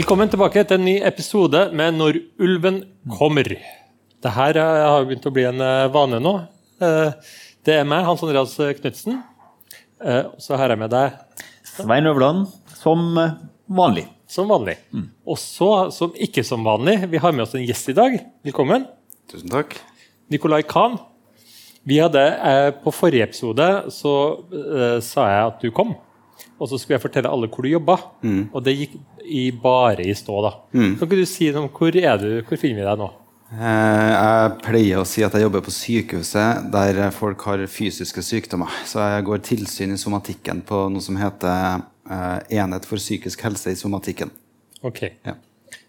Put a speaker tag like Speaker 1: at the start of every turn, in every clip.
Speaker 1: Velkommen tilbake til en ny episode med Når ulven kommer. Det her eh, har begynt å bli en eh, vane nå. Eh, Det er meg, Hans Andreas Knutsen. Og Så her er jeg med deg
Speaker 2: Svein Øvland, som vanlig.
Speaker 1: som vanlig. Og så, som ikke som vanlig, vi har med oss en gjest i dag. Velkommen.
Speaker 3: Tusen takk.
Speaker 1: Nicolay Kahn. Vi hadde, eh, På forrige episode så eh, sa jeg at du kom. Og så skulle jeg fortelle alle hvor du jobba. Og det gikk i bare i stå. da. Kan ikke du si noe om hvor er du, hvor finner vi deg nå?
Speaker 3: Eh, Jeg pleier å si at jeg jobber på sykehuset der folk har fysiske sykdommer. Så jeg går tilsyn i somatikken på noe som heter eh, Enhet for psykisk helse i somatikken.
Speaker 1: Ok.
Speaker 3: Ja.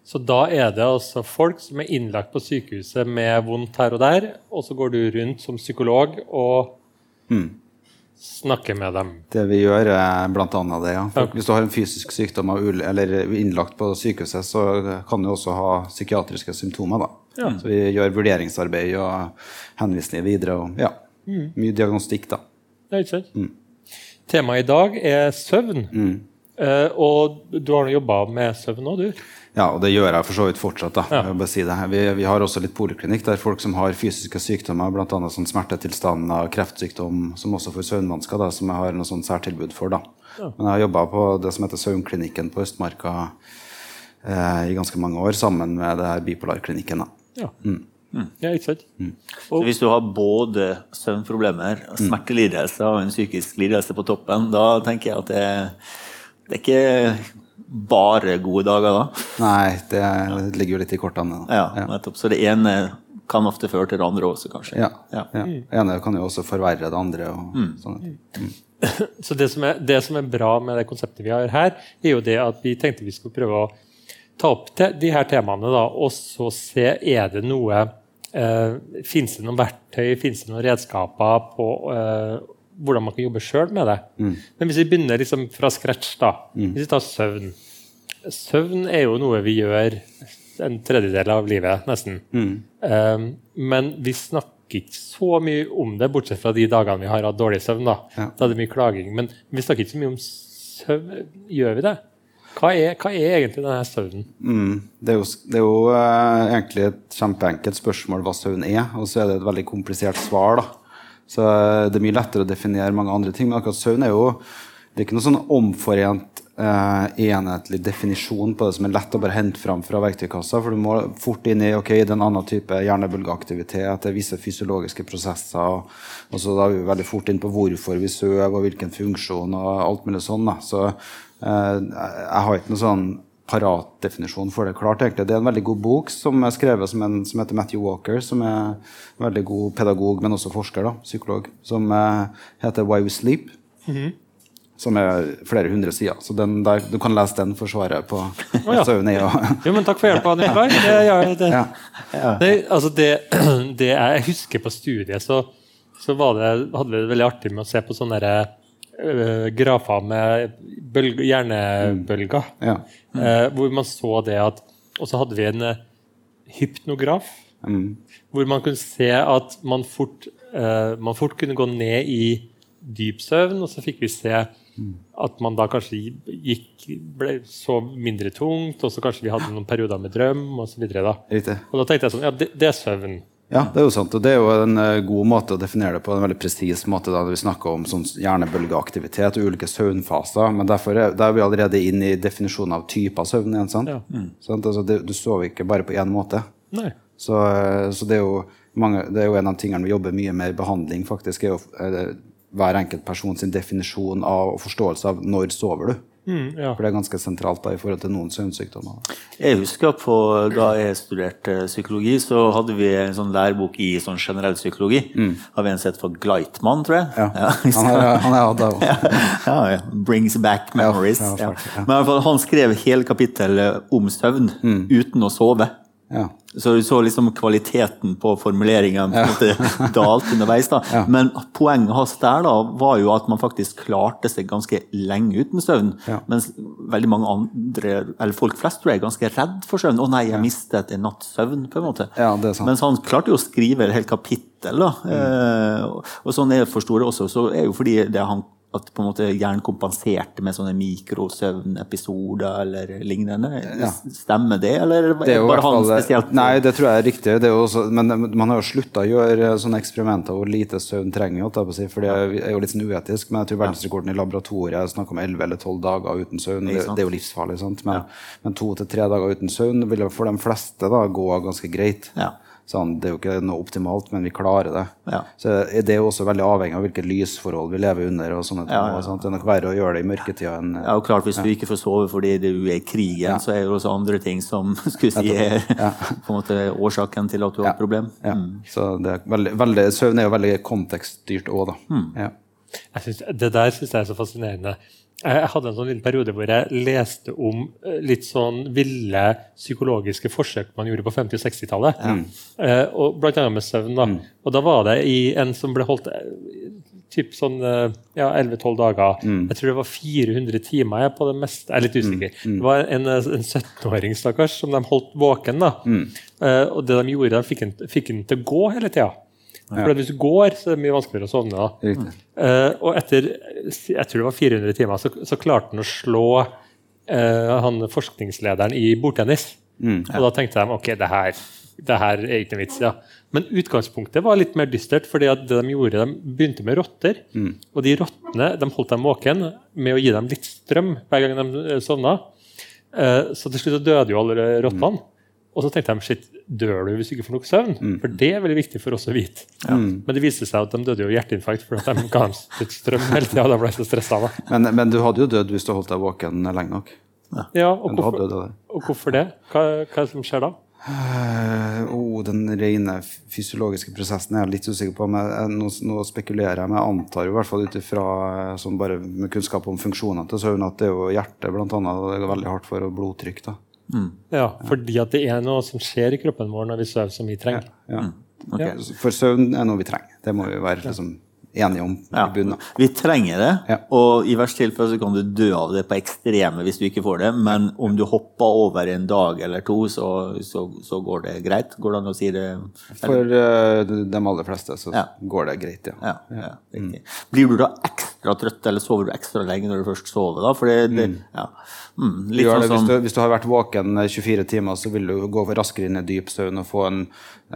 Speaker 1: Så da er det altså folk som er innlagt på sykehuset med vondt her og der, og så går du rundt som psykolog og snakker med dem.
Speaker 3: Det vi gjør, er annet det. ja. For Hvis du har en fysisk sykdom eller er innlagt på sykehuset, så kan du også ha psykiatriske symptomer. da. Så vi gjør vurderingsarbeid og henvisninger videre. og ja, Mye diagnostikk, da.
Speaker 1: Ja, ikke sant? Temaet i dag er søvn. Eh, og du har jobba med søvn òg, du?
Speaker 3: Ja, og det gjør jeg for så vidt fortsatt. da. Jeg vil bare si det. Vi, vi har også litt poliklinikk der folk som har fysiske sykdommer, bl.a. Sånn smertetilstander, kreftsykdom, som også får søvnvansker, da, som jeg har noe sånn særtilbud for. da. Men jeg har jobba på det som heter Søvnklinikken på Østmarka eh, i ganske mange år, sammen med det her bipolarklinikken. da.
Speaker 1: Ja. ja ikke sant?
Speaker 2: Så hvis du har både søvnproblemer, smertelidelse og en psykisk lidelse på toppen, da tenker jeg at det, det er ikke bare gode dager da.
Speaker 3: Nei, det ligger jo litt i kortene. da.
Speaker 2: Ja, nettopp. Så det ene kan ofte føre til det andre også, kanskje.
Speaker 3: Ja.
Speaker 2: Ja.
Speaker 3: ja. Det ene kan jo også forverre det andre. og sånne ting.
Speaker 1: Så det som, er, det som er bra med det konseptet vi har her, er jo det at vi tenkte vi skulle prøve å ta opp te de her temaene da, og så se er det noe eh, Fins det noen verktøy, fins det noen redskaper på eh, hvordan man kan jobbe sjøl med det? Men hvis vi begynner liksom fra scratch, da. Hvis vi tar søvn. Søvn er jo noe vi gjør en tredjedel av livet, nesten. Eh, men vi snakker ikke så mye om det, bortsett fra de dagene vi har hatt dårlig søvn. Da
Speaker 3: Ja.
Speaker 1: Da er det mye klaging. Men vi snakker ikke så mye om søvn. Gjør vi det? Hva er, hva er egentlig denne søvnen?
Speaker 3: Mm. Det er jo, det er jo uh, egentlig et kjempeenkelt spørsmål hva søvn er, og så er det et veldig komplisert svar. da. Så eh, Det er mye lettere å definere mange andre ting, men akkurat søvn er jo det er ikke noe sånn omforent, eh, enhetlig definisjon på det som er lett å bare hente fram fra verktøykassa. For du må fort inn i ok, det er en annen type hjernebølgeaktivitet, det er visse fysiologiske prosesser. Og, og så da er vi veldig fort inn på hvorfor vi sover, og hvilken funksjon og alt mulig sånn. da. Så eh, jeg har ikke noe sånn paratdefinisjon for det. klart egentlig. Det er en veldig god bok som er skrevet som, en, som heter Matthew Walker, som er en veldig god pedagog, men også forsker, da, psykolog, som eh, heter Why We Sleep. Som er flere hundre sider. Så den der, du kan lese den for svaret på
Speaker 1: ja.
Speaker 3: søvn. jo-
Speaker 1: men takk for hjelpa, Nikolai. Det, ja, det,
Speaker 3: Ja.
Speaker 1: det, altså det, det jeg husker på studiet, så, så var det, hadde vi det veldig artig med å se på sånne der, øh, grafer med bølge, hjernebølger.
Speaker 3: Ja.
Speaker 1: Eh, hvor man så det at Og så hadde vi en eh, hypnograf. Hvor man kunne se at man fort, eh, man fort kunne gå ned i dyp søvn, og så fikk vi se at man da kanskje gikk, ble så mindre tungt, og så kanskje vi hadde noen perioder med drøm osv. Da.
Speaker 3: Riktig.
Speaker 1: Og da tenkte jeg sånn Ja, det, det er søvn.
Speaker 3: Ja, det er jo sant. Og det er jo en eh, god måte å definere det på. En veldig presis måte da vi snakker om sånn hjernebølgeaktivitet og ulike søvnfaser. Men derfor er, der er vi allerede inne i definisjonen av typer søvn. igjen, sant?
Speaker 1: Ja.
Speaker 3: Sant? Altså, det, du sover ikke bare på én måte.
Speaker 1: Nei.
Speaker 3: Så, eh, så det, er jo mange, det er jo en av tingene vi jobber mye med i behandling, faktisk, er jo eh, hver enkelt person sin definisjon av og forståelse av når sover du.
Speaker 1: Mm, ja.
Speaker 3: For det er ganske sentralt da i forhold til noen søvnsykdommer.
Speaker 2: Jeg husker på, Da jeg studerte psykologi, så hadde vi en sånn lærebok i sånn generell psykologi. Av en sett for Gleitmann, tror jeg.
Speaker 3: Ja. Ja. Han er, han er
Speaker 2: ja. Brings back memories.
Speaker 3: Ja,
Speaker 2: Ja,
Speaker 3: ja, ja.
Speaker 2: Men i hvert fall, han skrev hele kapittelet om søvn
Speaker 3: Mm.
Speaker 2: uten å sove.
Speaker 3: Ja.
Speaker 2: Så du så liksom kvaliteten på formuleringen på en måte dalt underveis. da.
Speaker 3: Ja.
Speaker 2: Men poenget hans der da, var jo at man faktisk klarte seg ganske lenge uten søvn.
Speaker 3: Ja.
Speaker 2: Mens veldig mange andre, eller folk flest tror jeg, er ganske redd for søvn. 'Å nei, jeg mistet en natts søvn', på en måte.
Speaker 3: Ja, det er sant.
Speaker 2: Mens han klarte jo å skrive et helt kapittel. da.
Speaker 3: Mm.
Speaker 2: Eh, og sånn jeg forstår det også, så er jo fordi det han at på en måte hjernen kompenserte med sånne mikrosøvnepisoder eller lignende.
Speaker 3: Ja.
Speaker 2: Stemmer det, eller er
Speaker 3: Det er
Speaker 2: bare han spesielt?
Speaker 3: Nei, det tror jeg er riktig. Det er også, men man har jo slutta å gjøre sånne eksperimenter hvor lite søvn trenger. for det er jo litt sånn uetisk. Men jeg tror verdensrekorden i laboratoriet er snakk om 11 eller 12 dager uten søvn. Det, det er jo livsfarlig. sant? Men, men to til tre dager uten søvn vil for de fleste da gå ganske greit.
Speaker 2: Ja.
Speaker 3: Sånn, det er jo ikke noe optimalt, men vi klarer det.
Speaker 2: Ja.
Speaker 3: Så er jo også veldig avhengig av hvilke lysforhold vi lever under. og sånne ting.
Speaker 2: Ja, ja, ja.
Speaker 3: og sånt. Det er nok verre å gjøre det i mørketida enn
Speaker 2: Ja, og klart Hvis du ikke får sove fordi du er i krigen, så er det også andre ting som skulle si er på en måte årsaken til at du har et problem.
Speaker 3: ja. Så det er veldig, veldig, søvn er jo veldig kontekststyrt òg, da.
Speaker 2: Mm.
Speaker 3: Ja.
Speaker 1: Jeg synes, det der syns jeg er så fascinerende. Jeg hadde en sånn liten periode hvor jeg leste om eh, litt sånn ville psykologiske forsøk man gjorde på 50- og 60-tallet. Eh, og blant annet med søvn. da. Og da var det i en som ble holdt eh, typ sånn eh, ja, 11-12 dager. Jeg tror det var 400 timer jeg på det meste. Jeg er litt usikker. Det var en, en 17-åring stakkars, som de holdt våken. da. Eh, og det de gjorde, de fikk han til å gå hele tida. For hvis du går, så er det mye vanskeligere å sovne. da. Eh, og etter jeg tror det var 400 timer, så, så klarte han å slå uh, han forskningslederen i bordtennis. Og da tenkte de ok, det her, det her er ikke noen vits. ja. Men utgangspunktet var litt mer dystert. fordi at det de gjorde, de begynte med rotter. Og de rottene de holdt dem våken med å gi dem litt strøm hver gang de eh, sovna. Uh, så til slutt døde jo alle rottene. Og så tenkte de shit, dør du hvis du ikke får nok søvn? For det er veldig viktig for oss å vite. Men det viste seg at de døde jo av hjerteinfarkt fordi de ga dem litt strøm hele tida. Da ble jeg så stressa.
Speaker 3: Men, men du hadde jo dødd hvis du holdt deg våken lenge nok.
Speaker 1: Ja, og
Speaker 3: du hadde
Speaker 1: hvorfor,
Speaker 3: det
Speaker 1: og hvorfor det? Hva, hva er det som skjer da?
Speaker 3: Uh, oh, den rene fysiologiske prosessen er jeg litt usikker på. Men jeg, nå, nå spekulerer jeg, men jeg antar jo i hvert fall ut ifra eh, sånn bare med kunnskap om funksjonene til søvn at det er jo hjertet blant annet, det er veldig hardt for blodtrykk. da.
Speaker 1: Ja, Fordi at det er noe som skjer i kroppen vår når vi sover som vi trenger.
Speaker 3: Ja.
Speaker 1: Ja.
Speaker 3: For søvn er noe vi trenger. Det må vi være liksom, enige om
Speaker 2: Ja.
Speaker 3: i bunnen.
Speaker 2: Vi trenger det,
Speaker 3: Ja.
Speaker 2: og i verste tilfelle så kan du dø av det på ekstreme hvis du ikke får det, men om du hopper over en dag eller to, så, så, så går det greit. Går det an å si det?
Speaker 3: For uh, de aller fleste så
Speaker 2: Ja.
Speaker 3: går det greit, ja.
Speaker 2: Ja, ja, riktig. Blir du da ekstra trøtt, eller sover du ekstra lenge når du først sover? da? Fordi det, mm. ja. mm,
Speaker 3: Du
Speaker 2: sånn
Speaker 3: det, hvis, du, hvis du har vært våken eh, 24 timer, så vil du gå raskere inn i dyp søvn og få en,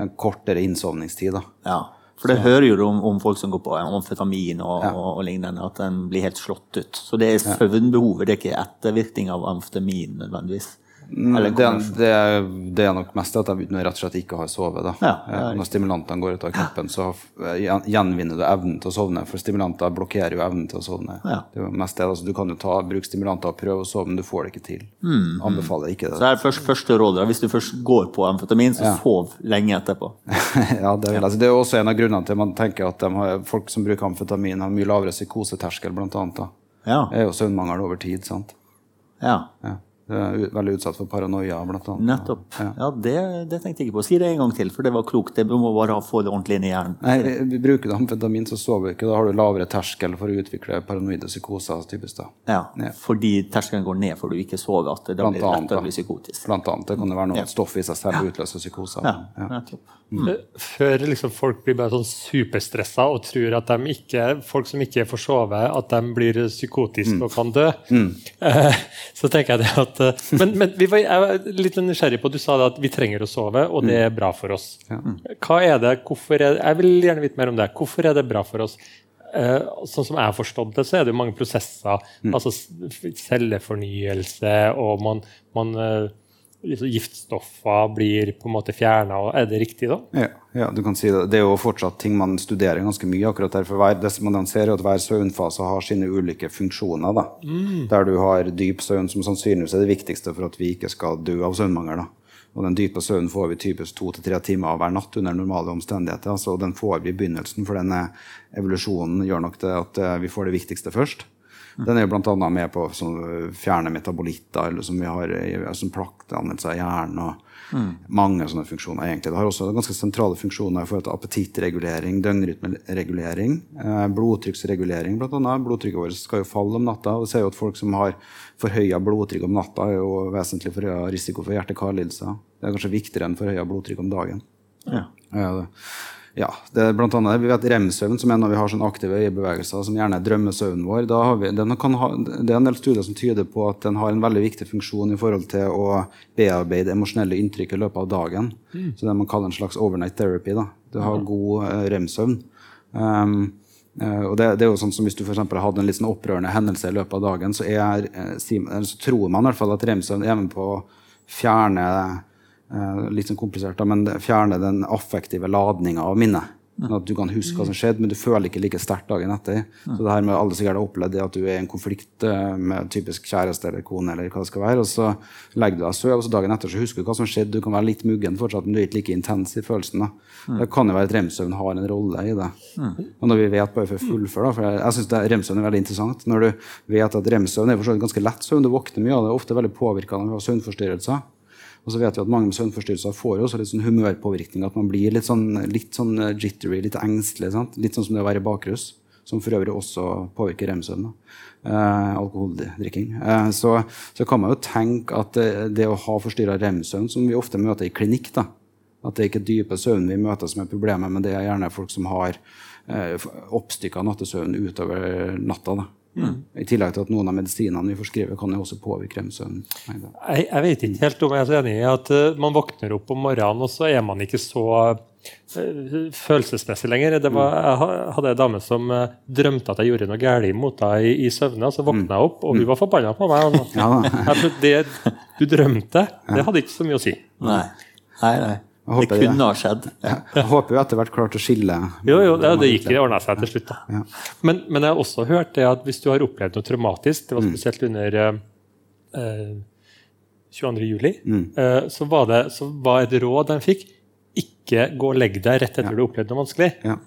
Speaker 3: en kortere innsovningstid. da.
Speaker 2: ja. For det hører jo du om, om folk som går på amfetamin og, og, og lignende, at den blir helt slått ut. Så det er søvnbehovet, det er ikke ettervirkning av amfetamin nødvendigvis. Eller
Speaker 3: Det, det, det er nok mest at jeg rett og slett ikke har sovet. da.
Speaker 2: Ja, ja,
Speaker 3: Eh, Når stimulantene går ut av kroppen, så eh, gjenvinner du evnen til å sovne. For stimulanter blokkerer jo evnen til å sovne.
Speaker 2: Ja.
Speaker 3: Det er mest det, altså, du kan jo ta, bruke stimulanter og prøve å sove, men du får det ikke til. Anbefaler ikke
Speaker 2: Så
Speaker 3: det.
Speaker 2: er først, første rådet, hvis du først går på amfetamin, så sov lenge etterpå.
Speaker 3: ja, det, jeg det er også en av grunnene til man tenker at har, folk som bruker amfetamin, har mye lavere psykoseterskel, blant annet. Da.
Speaker 2: Ja.
Speaker 3: Det er jo søvnmangel over tid. sant?
Speaker 2: ja.
Speaker 3: Ja. Er veldig utsatt for paranoia, blant annet.
Speaker 2: Nettopp. Ja, det, det tenkte jeg ikke på. Si det en gang til, for det var klokt. Det må bare få det ordentlig inn i hjernen.
Speaker 3: Nei, vi- vi Bruker du amfetamin, så sover du ikke. Da har du lavere terskel for å utvikle paranoide psykoser. typisk da.
Speaker 2: Ja,
Speaker 3: Ja.
Speaker 2: Fordi terskelen går ned for du ikke sover. At det
Speaker 3: Blant
Speaker 2: blir lettere å bli psykotisk.
Speaker 3: Blant annet. Det kan jo være noe
Speaker 2: Ja.
Speaker 3: stoff i seg selv utløser psykoser.
Speaker 2: Ja,
Speaker 3: Ja.
Speaker 2: nettopp.
Speaker 1: Eh, Før liksom folk blir bare sånn superstressa og tror at de ikke, folk som ikke får sove, at de blir psykotiske og kan dø. mm. så tenker jeg det at eh, Men, men vi var, jeg var litt nysgjerrig på Du sa at vi trenger å sove, og det er bra for oss. Hva er det, hvorfor er, Jeg vil gjerne vite mer om det. Hvorfor er det bra for oss? Eh, sånn som jeg har forstått det, så er det jo mange prosesser. altså s- Cellefornyelse, og man, man eh, liksom Giftstoffer blir på en måte fjerna. Er det riktig, da?
Speaker 3: Ja, ja, du kan si det. Det er jo fortsatt ting man studerer ganske mye. akkurat der, for hver, det man ser er at Hver søvnfase har sine ulike funksjoner. Da. Der du har dyp søvn, som sannsynligvis er det viktigste for at vi ikke skal dø av søvnmangel. Da. Og Den dype søvnen får vi typisk to til tre timer av hver natt under normale omstendigheter. Så den får vi i begynnelsen, for denne evolusjonen gjør nok det at eh, vi får det viktigste først. Den er jo bl.a. med på å sånn, fjerne metabolitter, eller som vi har i- som plakkdannelse av hjernen. og Mange sånne funksjoner. egentlig. Det har også ganske sentrale funksjoner i forhold til appetittregulering, døgnrytmeregulering, eh, blodtrykksregulering bl.a. Blodtrykket vårt skal jo falle om natta. og Vi ser jo at folk som har forhøya blodtrykk om natta, er jo vesentlig forhøya risiko for hjerte-karlidelser. Det er kanskje viktigere enn forhøya blodtrykk om dagen.
Speaker 2: Ja.
Speaker 3: Ja, det. Ja, det er blant annet, vi vet Rem-søvn, som er når vi har sånne aktive øyebevegelser, som gjerne er drømmesøvnen vår. Da har vi, ha, det er en del studier som tyder på at den har en veldig viktig funksjon i forhold til å bearbeide emosjonelle inntrykk i løpet av dagen. Mm. Så det man kaller en slags overnight therapy. da. Du har god uh, rem-søvn. Um, uh, og det, det, er jo sånn som Hvis du for hadde en litt sånn opprørende hendelse i løpet av dagen, så, er, uh, så tror man i hvert fall at rem-søvn er med på å fjerne Eh, litt sånn komplisert, da, men fjerne den affektive ladninga av minnet. At du kan huske hva som skjedde, men du føler ikke like sterkt dagen etter. Så det her med alle sikkert har opplevd det at du er i en konflikt eh, med typisk kjæreste eller kone, eller hva det skal være, og så legger du deg og sover, og så dagen etter så husker du hva som skjedde. Du kan være litt muggen fortsatt, men du er ikke like intens i følelsen. da. Det kan jo være at remsøvn har en rolle i det. Og når vi vet bare for å fullføre, da, for jeg, jeg syns remsøvn er veldig interessant. Når du vet at remsøvn er ganske lett søvn, du våkner mye av det, er ofte veldig påvirkende av søvnforstyrrelser. Og så vet vi at mange med søvnforstyrrelser får også litt sånn humørpåvirkning. At man blir litt sånn, litt sånn eh, jittery, litt engstelig. Sant? Litt sånn som det å være bakrus. Som for øvrig også påvirker rem-søvn. Eh, alkoholdrikking. Eh, så, så, kan man jo tenke at det, det å ha forstyrra rem-søvn, som vi ofte møter i klinikk da, At det er ikke dype søvn vi møter som er problemet, men det er gjerne folk som har eh, oppstykka nattesøvn utover natta. da. Mm. I tillegg til at noen av medisinene vi forskriver, kan jo også påvirke rem-søvn.
Speaker 1: Jeg, jeg, vet ikke helt om jeg er så enig i at uh, man våkner opp om morgenen, og så er man ikke så uh, følelsesmessig lenger. Var, jeg hadde en dame som uh, drømte at jeg gjorde noe galt mot henne i, i søvne. Så våkna jeg opp, og hun mm. var forbanna på meg. Altså. ja, det du drømte, det hadde ikke så mye å si.
Speaker 2: Nei, nei, nei det kunne ha skjedd.
Speaker 3: Ja. Jeg håper jo etter hvert klart å skille.
Speaker 1: Jo, jo, det, det gikk det ordna seg til slutt. Ja. Men, men, jeg har også hørt det at hvis du har opplevd noe traumatisk, det var mm. spesielt under eh, 22. juli, mm. eh, så, var det, så var et råd de fikk ikke gå og legg deg rett etter ja. du har opplevd noe vanskelig. Ja.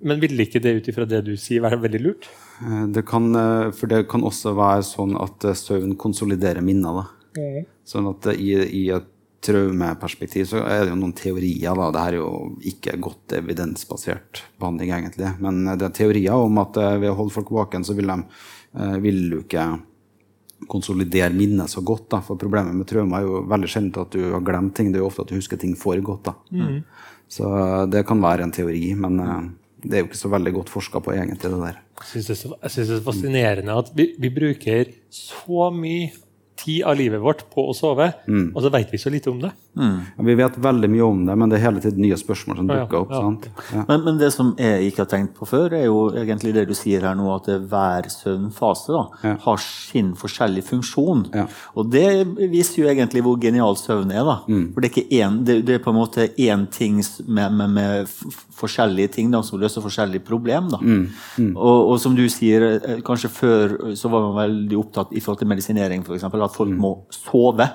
Speaker 1: Men ville ikke det ut ifra det du sier, være veldig lurt?
Speaker 3: Eh, det kan, eh, for det kan også være sånn at eh, søvn konsoliderer minner. Da. Mm. Sånn at i, i et traumeperspektiv så er det jo noen teorier. da, det er jo ikke godt evidensbasert behandling, egentlig. Men det er teorier om at eh, ved å holde folk våken, så vil, de, eh, vil du ikke konsolidere minnet så godt. da, For problemet med traume er jo veldig sjelden at du har glemt ting. Det er jo ofte at du husker ting for godt. da. Mm. Så eh, det kan være en teori, men det er jo ikke så veldig godt forska på, egentlig, det der.
Speaker 1: Jeg syns det, det, er fascinerende at vi, vi bruker så mye tid av livet vårt på å sove, mm. og så vet vi så lite om det.
Speaker 3: Mm. Ja, vi vet veldig mye om det, men det er hele tiden nye spørsmål som dukker opp. Ja,
Speaker 2: ja. Men, men, det som jeg ikke har tenkt på før, er jo egentlig det du sier her nå, at hver søvnfase da, har sin forskjellige funksjon. Og det viser jo egentlig hvor genial søvn er. da. Mm. For det er, ikke en, det, det, er på en måte én ting med, med, med, forskjellige ting da, som løser forskjellige problem. da. Mm. Mm. Og, og, som du sier, eh, kanskje før så var man veldig opptatt i forhold til medisinering, f.eks. At folk mm. må sove.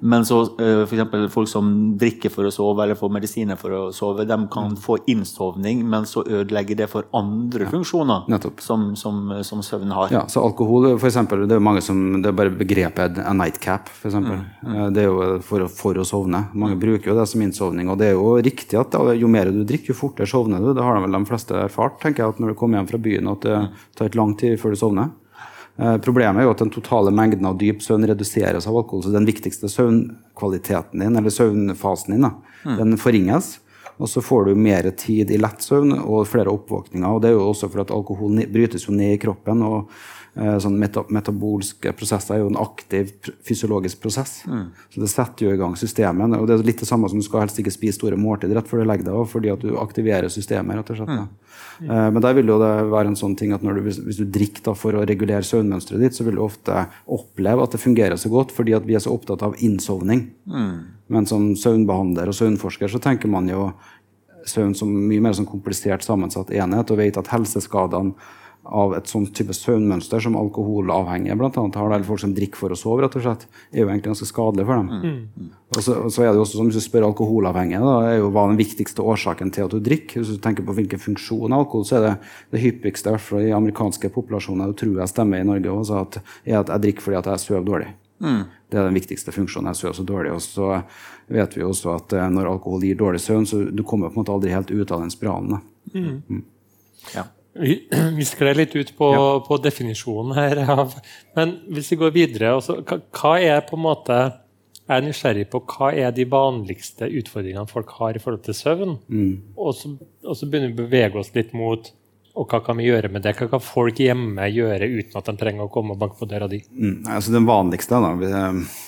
Speaker 2: Men så f.eks. for eksempel, folk som drikker for å sove eller får medisiner for å sove, de kan mm. få innsovning, men så ødelegger det for andre ja. funksjoner som, som, som, søvn har.
Speaker 3: Ja, så alkohol, for eksempel, det er mange som, det er bare begrepet a nightcap, f.eks. Mm. Mm. Det er jo for, for, å sovne. Mange bruker jo det som innsovning, og det er jo riktig at jo mer du drikker, jo fortere sovner du. Det har de vel de fleste erfart, tenker jeg, at når du kommer hjem fra byen, at det tar et lang tid før du sovner. Eh, problemet er jo at den totale mengden av dyp søvn reduseres av alkohol. Så den viktigste søvnkvaliteten din, eller søvnfasen din, da, mm. den forringes. Og så får du mer tid i lett søvn og flere oppvåkninger. Og det er jo også fordi at alkohol brytes jo ned i kroppen. og sånn meta metabolske prosesser er jo en aktiv fysiologisk prosess. Mm. Så det setter jo i gang systemet. Og det er litt det samme som du skal helst ikke spise store måltider rett før du legger deg, fordi at du aktiverer systemet. rett og slett. Mm. Uh, men der vil jo det være en sånn ting at du, hvis, hvis, du drikker da, for å regulere søvnmønsteret ditt, så vil du ofte oppleve at det fungerer så godt fordi at vi er så opptatt av innsovning. Mm. Men som søvnbehandler og søvnforsker så tenker man jo søvn som mye mer sånn komplisert sammensatt enhet, og vet at helseskadene av et sånt type søvnmønster som alkoholavhengige blant annet, har, eller folk som drikker for å sove, rett og slett, er jo egentlig ganske skadelig for dem. Mm. mm. Og, så, og, så, er det jo også, som Hvis du spør alkoholavhengige, da, er jo hva den viktigste årsaken til at du drikker. Hvis du tenker på hvilken funksjon av alkohol, så er det det hyppigste i amerikanske populasjoner, det tror jeg stemmer i Norge også, at, er at jeg drikker fordi at jeg sover dårlig. Mm. Det er den viktigste funksjonen. Jeg sover så dårlig. Og så vet vi også at eh, når alkohol gir dårlig søvn, så du kommer på en måte aldri helt ut av den spiralen. Mm. Mm.
Speaker 1: Ja. Vi, vi skled litt ut på, ja. på, definisjonen her. Men hvis vi går videre, også, hva, hva, er på en måte jeg er nysgjerrig på hva er de vanligste utfordringene folk har i forhold til søvn. Mm. Og, så, og, så, begynner vi å bevege oss litt mot og hva kan vi gjøre med det? Hva kan folk hjemme gjøre uten at de trenger å komme og banke på døra di?
Speaker 3: Mm, altså Den vanligste da, eh,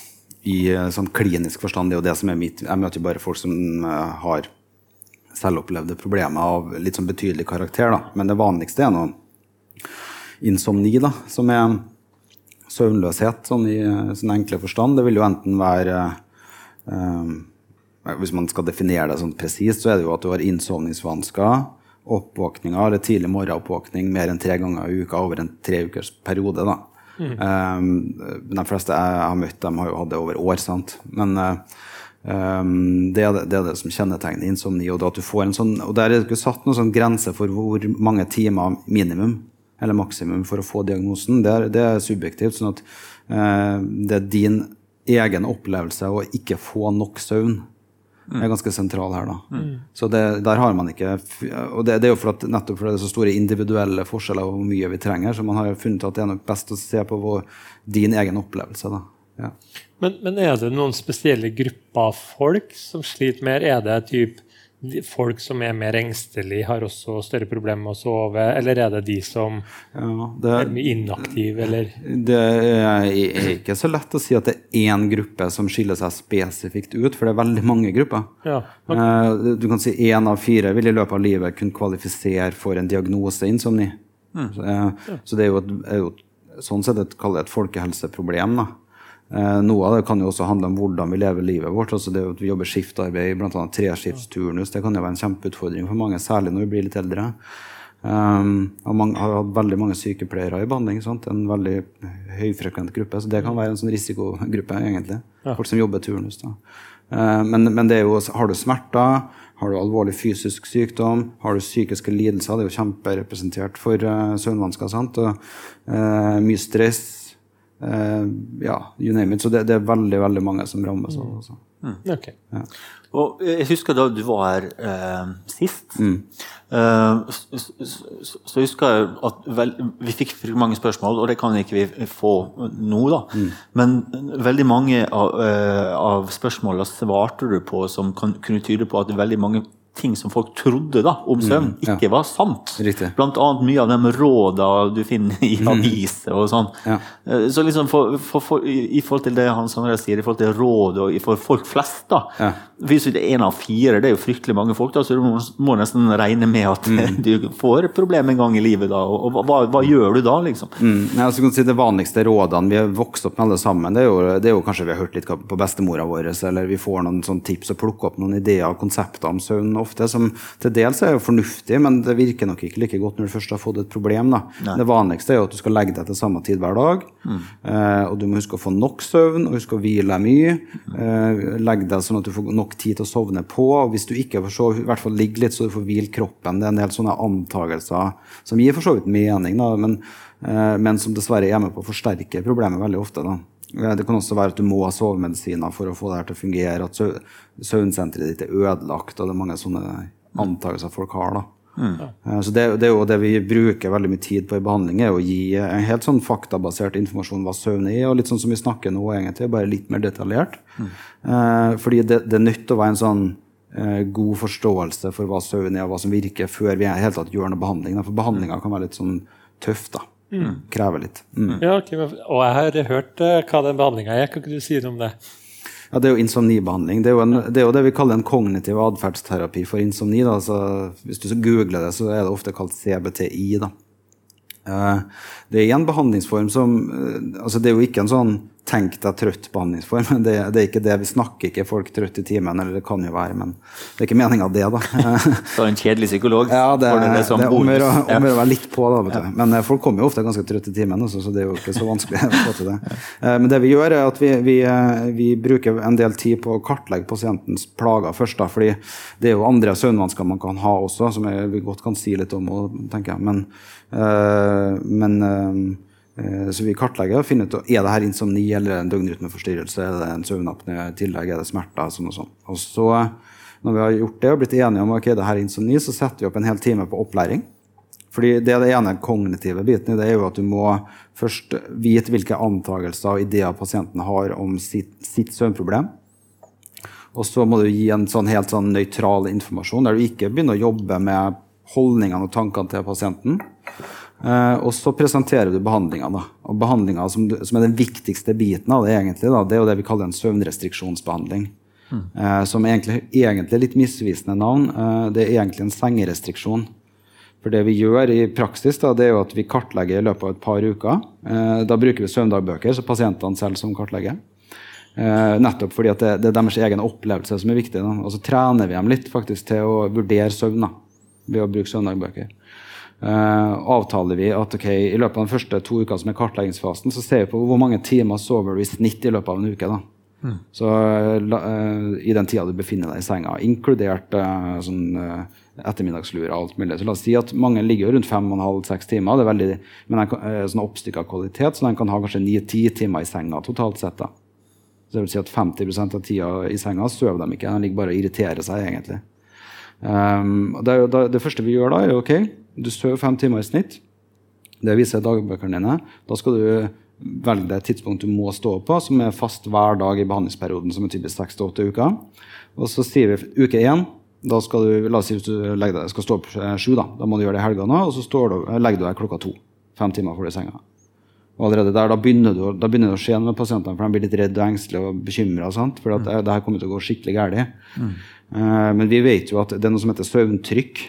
Speaker 3: i eh, sånn klinisk forstand, det er jo det som er mitt Jeg møter bare folk som uh, har selvopplevde problemer av litt sånn betydelig karakter. da. Men det vanligste er nå insomni, da, som er søvnløshet sånn i sin enkle forstand. Det vil jo enten være eh, Hvis man skal definere det sånn presist, så er det jo at du har innsovningsvansker, oppvåkninger eller tidlig morgenoppvåkning mer enn tre ganger i uka over en tre ukers periode. da. Mm. Um, de fleste jeg har møtt, dem har jo hatt det over år. sant? Men uh, um, det, er det, det, er det, som kjennetegner insomni. Og, at du får en sånn, og der er det ikke satt noen sånn grense for hvor mange timer minimum eller maksimum for å få diagnosen, det er, det er subjektivt. sånn at eh, det er din egen opplevelse å ikke få nok søvn mm. er ganske sentral her. da. Mm. Så det, der har man ikke Og det, det er jo for at, nettopp fordi det er så store individuelle forskjeller hvor mye vi trenger, så man har funnet at det er nok best å se på vår, din egen opplevelse. da. Ja.
Speaker 1: Men, men, er det noen spesielle grupper av folk som sliter mer? Er det typ folk som er mer engstelige, har også større problemer med å sove? Eller er det de som ja, det, er mye inaktive, eller?
Speaker 3: Det er ikke så lett å si at det er én gruppe som skiller seg spesifikt ut, for det er veldig mange grupper. Ja, okay. Eh, du kan si én av fire vil i løpet av livet kunne kvalifisere for en diagnose insomni. Mm. Så, ja. så, det er jo, et, er jo sånn sett et, et folkehelseproblem. da. Eh, noe av det kan jo også handle om hvordan vi lever livet vårt. altså det at Vi jobber skiftarbeid, bl.a. treskiftsturnus. Det kan jo være en kjempeutfordring for mange, særlig når vi blir litt eldre. Um, og man har hatt veldig mange sykepleiere i behandling. Sant? En veldig høyfrekvent gruppe. Så det kan være en sånn risikogruppe, egentlig. Ja. Folk som jobber turnus. da. Uh, men, men det er jo, har du smerter, har du alvorlig fysisk sykdom, har du psykiske lidelser, det er jo kjemperepresentert for uh, søvnvansker. sant? Og, uh, mye stress ja, you name it. Så det, det, er veldig veldig mange som rammes av det.
Speaker 2: Mm. Okay. Ja. Og jeg husker da du var her uh, sist. Mm. Uh, så, så, så, husker jeg at vel, vi fikk mange spørsmål, og det kan ikke vi få nå. da. Mm. Men veldig mange av, av spørsmålene svarte du på som kan, kunne tyde på at veldig mange ting som folk trodde da, om mm, søvn, mm, ja. ikke var sant. Riktig. Blant annet mye av de råda du finner i mm. aviser og sånn. Ja. Eh, så liksom for, for, for, i forhold til det Hans Andreas sier, i forhold til råd og for folk flest da, ja. Hvis det er én av fire, det er jo fryktelig mange folk, da, så du må, må nesten regne med at mm. du får problemer en gang i livet da. Og, og hva, hva, gjør du da, liksom?
Speaker 3: Mm. Ja, altså, si det vanligste rådene vi har vokst opp med alle sammen, det er jo, det er jo kanskje vi har hørt litt på bestemora vår, eller vi får noen sånn tips og plukker opp noen ideer og konsepter om søvn ofte, som til dels er jo fornuftig, men det virker nok ikke like godt når du først har fått et problem. Det vanligste er jo at du skal legge deg til samme tid hver dag. Mm. Eh, og du må huske å få nok søvn og huske å hvile mye. Eh, legg deg sånn at du får nok tid til å sovne på. og Hvis du ikke får sove, i hvert fall ligge litt så du får hvile kroppen. Det er en del sånne antagelser som gir for så vidt mening, da, men, eh, men som dessverre er med på å forsterke problemet veldig ofte. da. Det kan også være at du må ha sovemedisiner for å få det her til å fungere. At søvnsenteret ditt er ødelagt. og det er mange sånne antakelser folk har. da. Mm. Eh, så det, det, er jo det vi bruker veldig mye tid på i behandling, er å gi en helt sånn faktabasert informasjon om hva søvn er, og litt sånn som vi snakker nå, egentlig, bare litt mer detaljert. Mm. Eh, fordi det, det er nødt til å være en sånn eh, god forståelse for hva søvn er, og hva som virker, før vi helt tatt gjør noe behandling. Da. For behandlinga kan være litt sånn tøff, da. Mm. Krever litt.
Speaker 1: Mm. Ja, okay, og jeg har hørt uh, hva den behandlinga er. Kan ikke du si noe om det?
Speaker 3: Ja, Det er jo insomnibehandling. Det er jo, en, det, er jo det vi kaller en kognitiv atferdsterapi for insomni. Da. Så hvis du googler det, så er det ofte kalt CBTI. Da. Uh, det er en behandlingsform som uh, altså Det er jo ikke en sånn tenk deg trøtt-behandlingsform. Det, det, er ikke det. Vi snakker ikke folk trøtt i timen, eller det kan jo være, men det er ikke meninga det, da.
Speaker 2: Så en kjedelig psykolog?
Speaker 3: Ja, det, det, det er om å være litt på, da. vet du. Men eh, folk kommer jo ofte ganske trøtt i timen, også, så det er jo ikke så vanskelig å få til det. Eh, men det vi gjør, er at vi, vi, eh, vi, bruker en del tid på å kartlegge pasientens plager først, da, fordi det er jo andre søvnvansker man kan ha også, som jeg, vi godt kan si litt om, tenker jeg. Men, men så vi kartlegger og finner ut er det her insomni eller en døgnrytmeforstyrrelse. Er det en søvnapné i tillegg? Er det smerter? Sånn og sånn. Og så, når vi har gjort det og blitt enige om ok, det her er insomni, så setter vi opp en hel time på opplæring Fordi det er det ene kognitive biten i det er jo at du må først vite hvilke antakelser og ideer pasienten har om sitt, sitt søvnproblem. Og så må du gi en sånn helt sånn nøytral informasjon, der du ikke begynner å jobbe med holdningene og tankene til pasienten. Uh, og så presenterer du behandlinga. Og behandlinga som, som, er den viktigste biten av det, egentlig, da, det er jo det vi kaller en søvnrestriksjonsbehandling. Mm. Uh, som egentlig, egentlig er litt misvisende navn. Uh, det er egentlig en sengerestriksjon. For det vi gjør i praksis, da, det er jo at vi kartlegger i løpet av et par uker. Eh, da bruker vi søvndagbøker, så pasientene selv som kartlegger. Eh, nettopp fordi det, det, er deres egen opplevelse som er viktig. Da. Og så trener vi dem litt faktisk til å vurdere søvn da, ved å bruke søvndagbøker. Eh, avtaler vi at okay, i løpet av de første to ukene som er kartleggingsfasen, så ser vi på hvor mange timer sover du i snitt i løpet av en uke. da. Mm. Så uh, I den tida du befinner deg i senga, inkludert uh, sånn, uh, ettermiddagslur og alt mulig. Så la oss si at mange ligger rundt 5,5-6 timer. Det er veldig, men en uh, sånn oppstykka kvalitet, så den kan ha kanskje 9-10 timer i senga totalt sett. da. Så det vil si at 50% av tida i senga sover de ikke. De ligger bare og irriterer seg, egentlig. Um, det, da, det, første vi gjør da, er ok, du sover fem timer i snitt. Det viser dagbøkene dine. Da skal du velge det tidspunkt du må stå på, som er fast hver dag i behandlingsperioden, som er typisk 6-8 uker. Og så sier vi uke én da skal du, la oss si hvis du legger deg, skal stå opp eh, sju, da. da må du gjøre det i helgene, og så du, eh, legger du deg klokka to. Fem timer før du i senga. Og allerede der, Da begynner, du, da begynner det å skje med pasientene, for de blir litt redde og engstelige og bekymra. For at mm. det, det, her kommer til å gå skikkelig galt. Mm. Uh, men vi vet jo at det er noe som heter søvntrykk.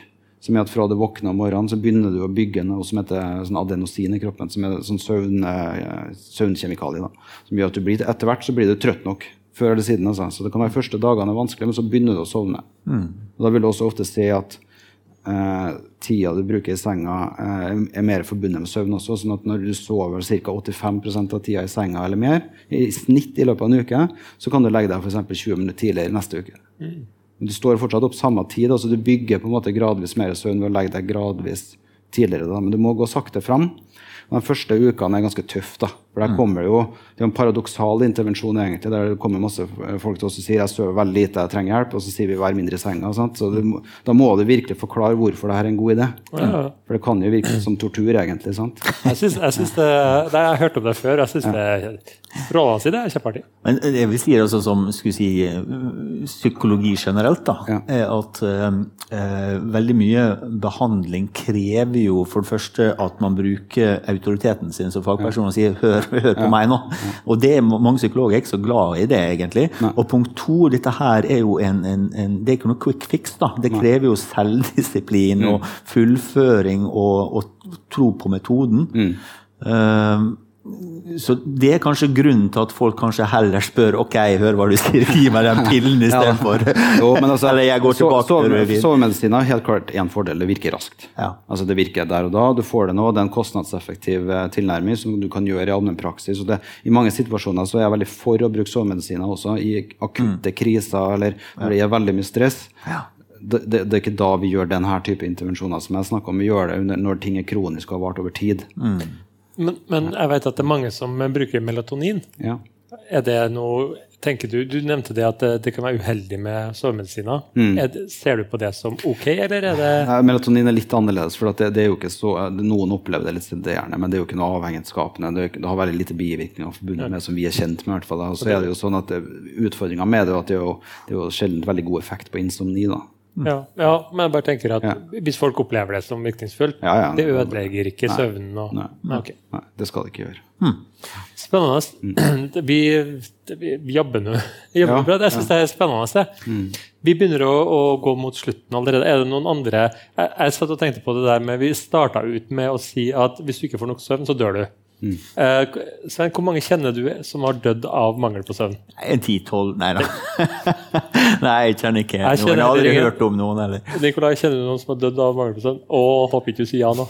Speaker 3: Som er at Fra du våkner om morgenen, så begynner du å bygge noe som heter sånn adenosin i kroppen. Som er sånn søvn, uh, søvnkjemikalie. Da, som gjør at du blir, Etter hvert så blir du trøtt nok før eller siden. Altså. Så det kan være første dagene er vanskelig, men så begynner du å sovne. Mm. Og da vil du også ofte se at eh, tida du bruker i senga, eh, er mer forbundet med søvn også. sånn at når du sover ca. 85% av tida i senga eller mer, i snitt i løpet av en uke, så kan du legge deg f.eks. 20 minutter tidligere neste uke. Mm. Men du står fortsatt opp samme tid, altså du bygger på en måte gradvis mer søvn ved å legge deg gradvis tidligere. Da. Men du må gå sakte fram. De første ukene er ganske tøffe. da, for der mm. kommer Det jo, det er en paradoksal intervensjon, egentlig, der det kommer masse folk til oss og sier jeg sover veldig lite, jeg trenger hjelp, og så sier vi vær mindre i senga. Sant? så må, Da må du virkelig forklare hvorfor det her er en god idé. Ja, ja. For det kan jo virke som tortur, egentlig. sant?
Speaker 1: Jeg synes, jeg synes det, det, Jeg har hørt om det før. jeg synes ja. det Rådene sine er kjempeartig.
Speaker 2: Men det vi sier altså som si, psykologi generelt, da, ja. er at eh, veldig mye behandling krever jo for det første at man bruker autoriteten sin som fagperson og sier hør, hør på ja. meg nå. Og det er mange psykologer er ikke så glad i det, egentlig. Nei. Og punkt to, dette her er jo en, en, en, Det er ikke noe quick fix. da. Det krever jo selvdisiplin mm. og fullføring og, og, tro på metoden. Mm. Uh, så Det er kanskje grunnen til at folk kanskje heller spør ok, hør hva du sier, gi meg den pillen istedenfor. ja. altså, Eller jeg går tilbake
Speaker 3: så, Sovemedisin har helt klart én fordel, det virker raskt. Ja. Altså Det virker der og da, du får det nå. Det er en kostnadseffektiv eh, tilnærming som du kan gjøre i allmennpraksis. I mange situasjoner så er jeg veldig for å bruke sovemedisiner også, i akutte mm. kriser eller når det er veldig mye stress. Ja. Det, det, det, er ikke da vi gjør denne type intervensjoner som jeg snakker om. Vi gjør det når ting er kronisk og har vart over tid. Mm.
Speaker 1: Men, men, jeg vet at det er mange som bruker melatonin. Ja. Er det noe tenker du, du nevnte det at det, det kan være uheldig med sovemedisiner. Mm. ser du på det som ok, eller er det
Speaker 3: Nei, Melatonin er litt annerledes. for det, det, er jo ikke så, Noen opplever det litt sedenterende, men det er jo ikke noe avhengighetsskapende. Det, det, har veldig lite bivirkninger forbundet med som vi er kjent med. hvert fall. Og så er det jo sånn at Utfordringa med det er at det er jo, det er jo sjelden veldig god effekt på insomni. da.
Speaker 1: Ja, ja, men jeg bare tenker at ja. hvis folk opplever det som virkningsfullt, ja, det ødelegger ikke søvnen. Og,
Speaker 3: nei, nei, okay. nei, det skal det ikke gjøre.
Speaker 1: Hmm. Spennende. Mm. Vi, vi, jobber nå jobber bra. Jeg syns det er spennende. Mm. Vi begynner å, å, gå mot slutten allerede. Er det noen andre Jeg, jeg satt og tenkte på det der med Vi starta ut med å si at hvis du ikke får nok søvn, så dør du. Mm. Uh, Svein, hvor mange kjenner du som har dødd av mangel på søvn?
Speaker 2: Ti-tolv, nei da. nei, jeg kjenner ikke jeg noen. Jeg har aldri hørt om noen heller.
Speaker 1: Nikolai, kjenner du noen som har dødd av mangel på søvn? Å, håper ikke du sier ja nå.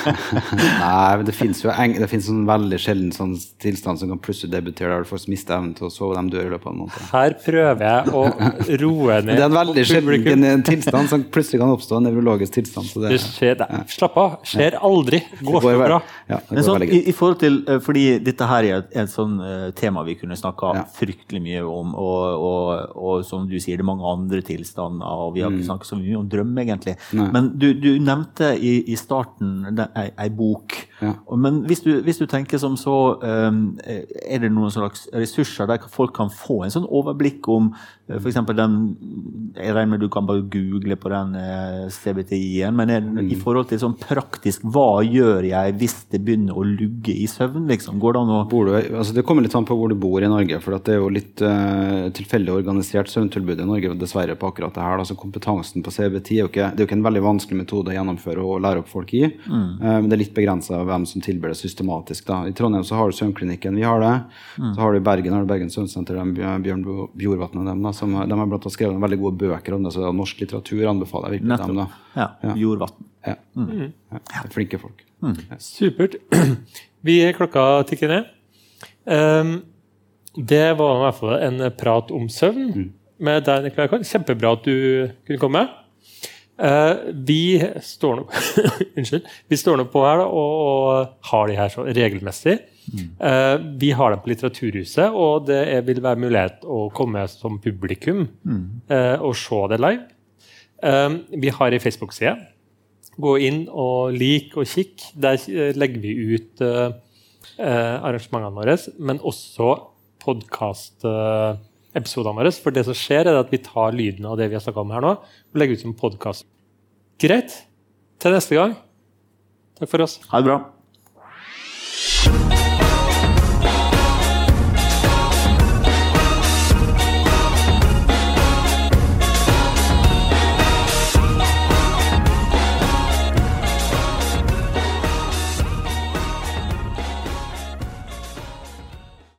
Speaker 3: nei, men det fins jo en, det finnes en veldig sjelden sånn tilstand som kan plutselig debutere der folk mister miste evnen til å sove, de dør i løpet av en måned.
Speaker 1: Her prøver jeg å roe ned
Speaker 3: Det er en veldig sjelden tilstand som plutselig kan oppstå, en nevrologisk tilstand.
Speaker 1: Det, det skjer, ja. Slapp av. Skjer aldri. Går for bra.
Speaker 2: Ja, det går sånn, veldig i forhold til, eh, fordi dette her er et, sånn uh, tema vi kunne snakka ja. fryktelig mye om. Og, og, og, som du sier, det er mange andre tilstander, og vi har ikke mm. snakka så mye om drøm, egentlig. Nei. Men du, du, nevnte i, i starten ei, ei bok. Ja. Men hvis du, hvis du, tenker som så, um, er det noen slags ressurser der folk kan få en sånn overblikk om uh, f.eks. den Jeg regner med du kan bare google på den uh, CBTI-en, men er, mm. i forhold til sånn praktisk, hva gjør jeg hvis det begynner å lugge i søvn? liksom? Går Det an å...
Speaker 3: Du, altså det kommer litt an på hvor du bor i Norge. for Det er jo litt uh, tilfeldig organisert søvntilbud i Norge dessverre på akkurat det her. Altså Kompetansen på CBT er jo ikke, det er jo ikke en veldig vanskelig metode å gjennomføre og lære opp folk i. Mm. Uh, men det er litt begrensa hvem som tilbyr det systematisk. da. I Trondheim så har du Søvnklinikken, vi har det. Mm. Så har du i Bergen har du Bergen Søvnsenter, Bjørn Bjorvatn og dem. da, som de har blant annet skrevet veldig gode bøker om det. så Norsk litteratur anbefaler jeg virkelig dem. da.
Speaker 2: Ja, ja. Bjorvatn.
Speaker 3: Ja. Mm. ja. Flinke folk.
Speaker 1: Mm. Supert. Vi klokka tikker ned. Um, det var i hvert fall en prat om søvn mm. med deg, Nicolai Kahn. Kjempebra at du kunne komme. Uh, vi står nå Unnskyld. Vi står nå på her da, og, og, har de her så regelmessig. Mm. Uh, vi har dem på Litteraturhuset, og det er, vil være mulighet å komme som publikum mm. uh, og se det live. vi har ei Facebook-side Gå inn og lik og kikk. Der eh, legger vi ut arrangementene våre, men også podkastepisodene våre. For det som skjer, er at vi tar lyden av det vi har snakka om her nå, og legger ut som podkast. Greit. Til neste gang. Takk for oss.
Speaker 2: Ha det bra.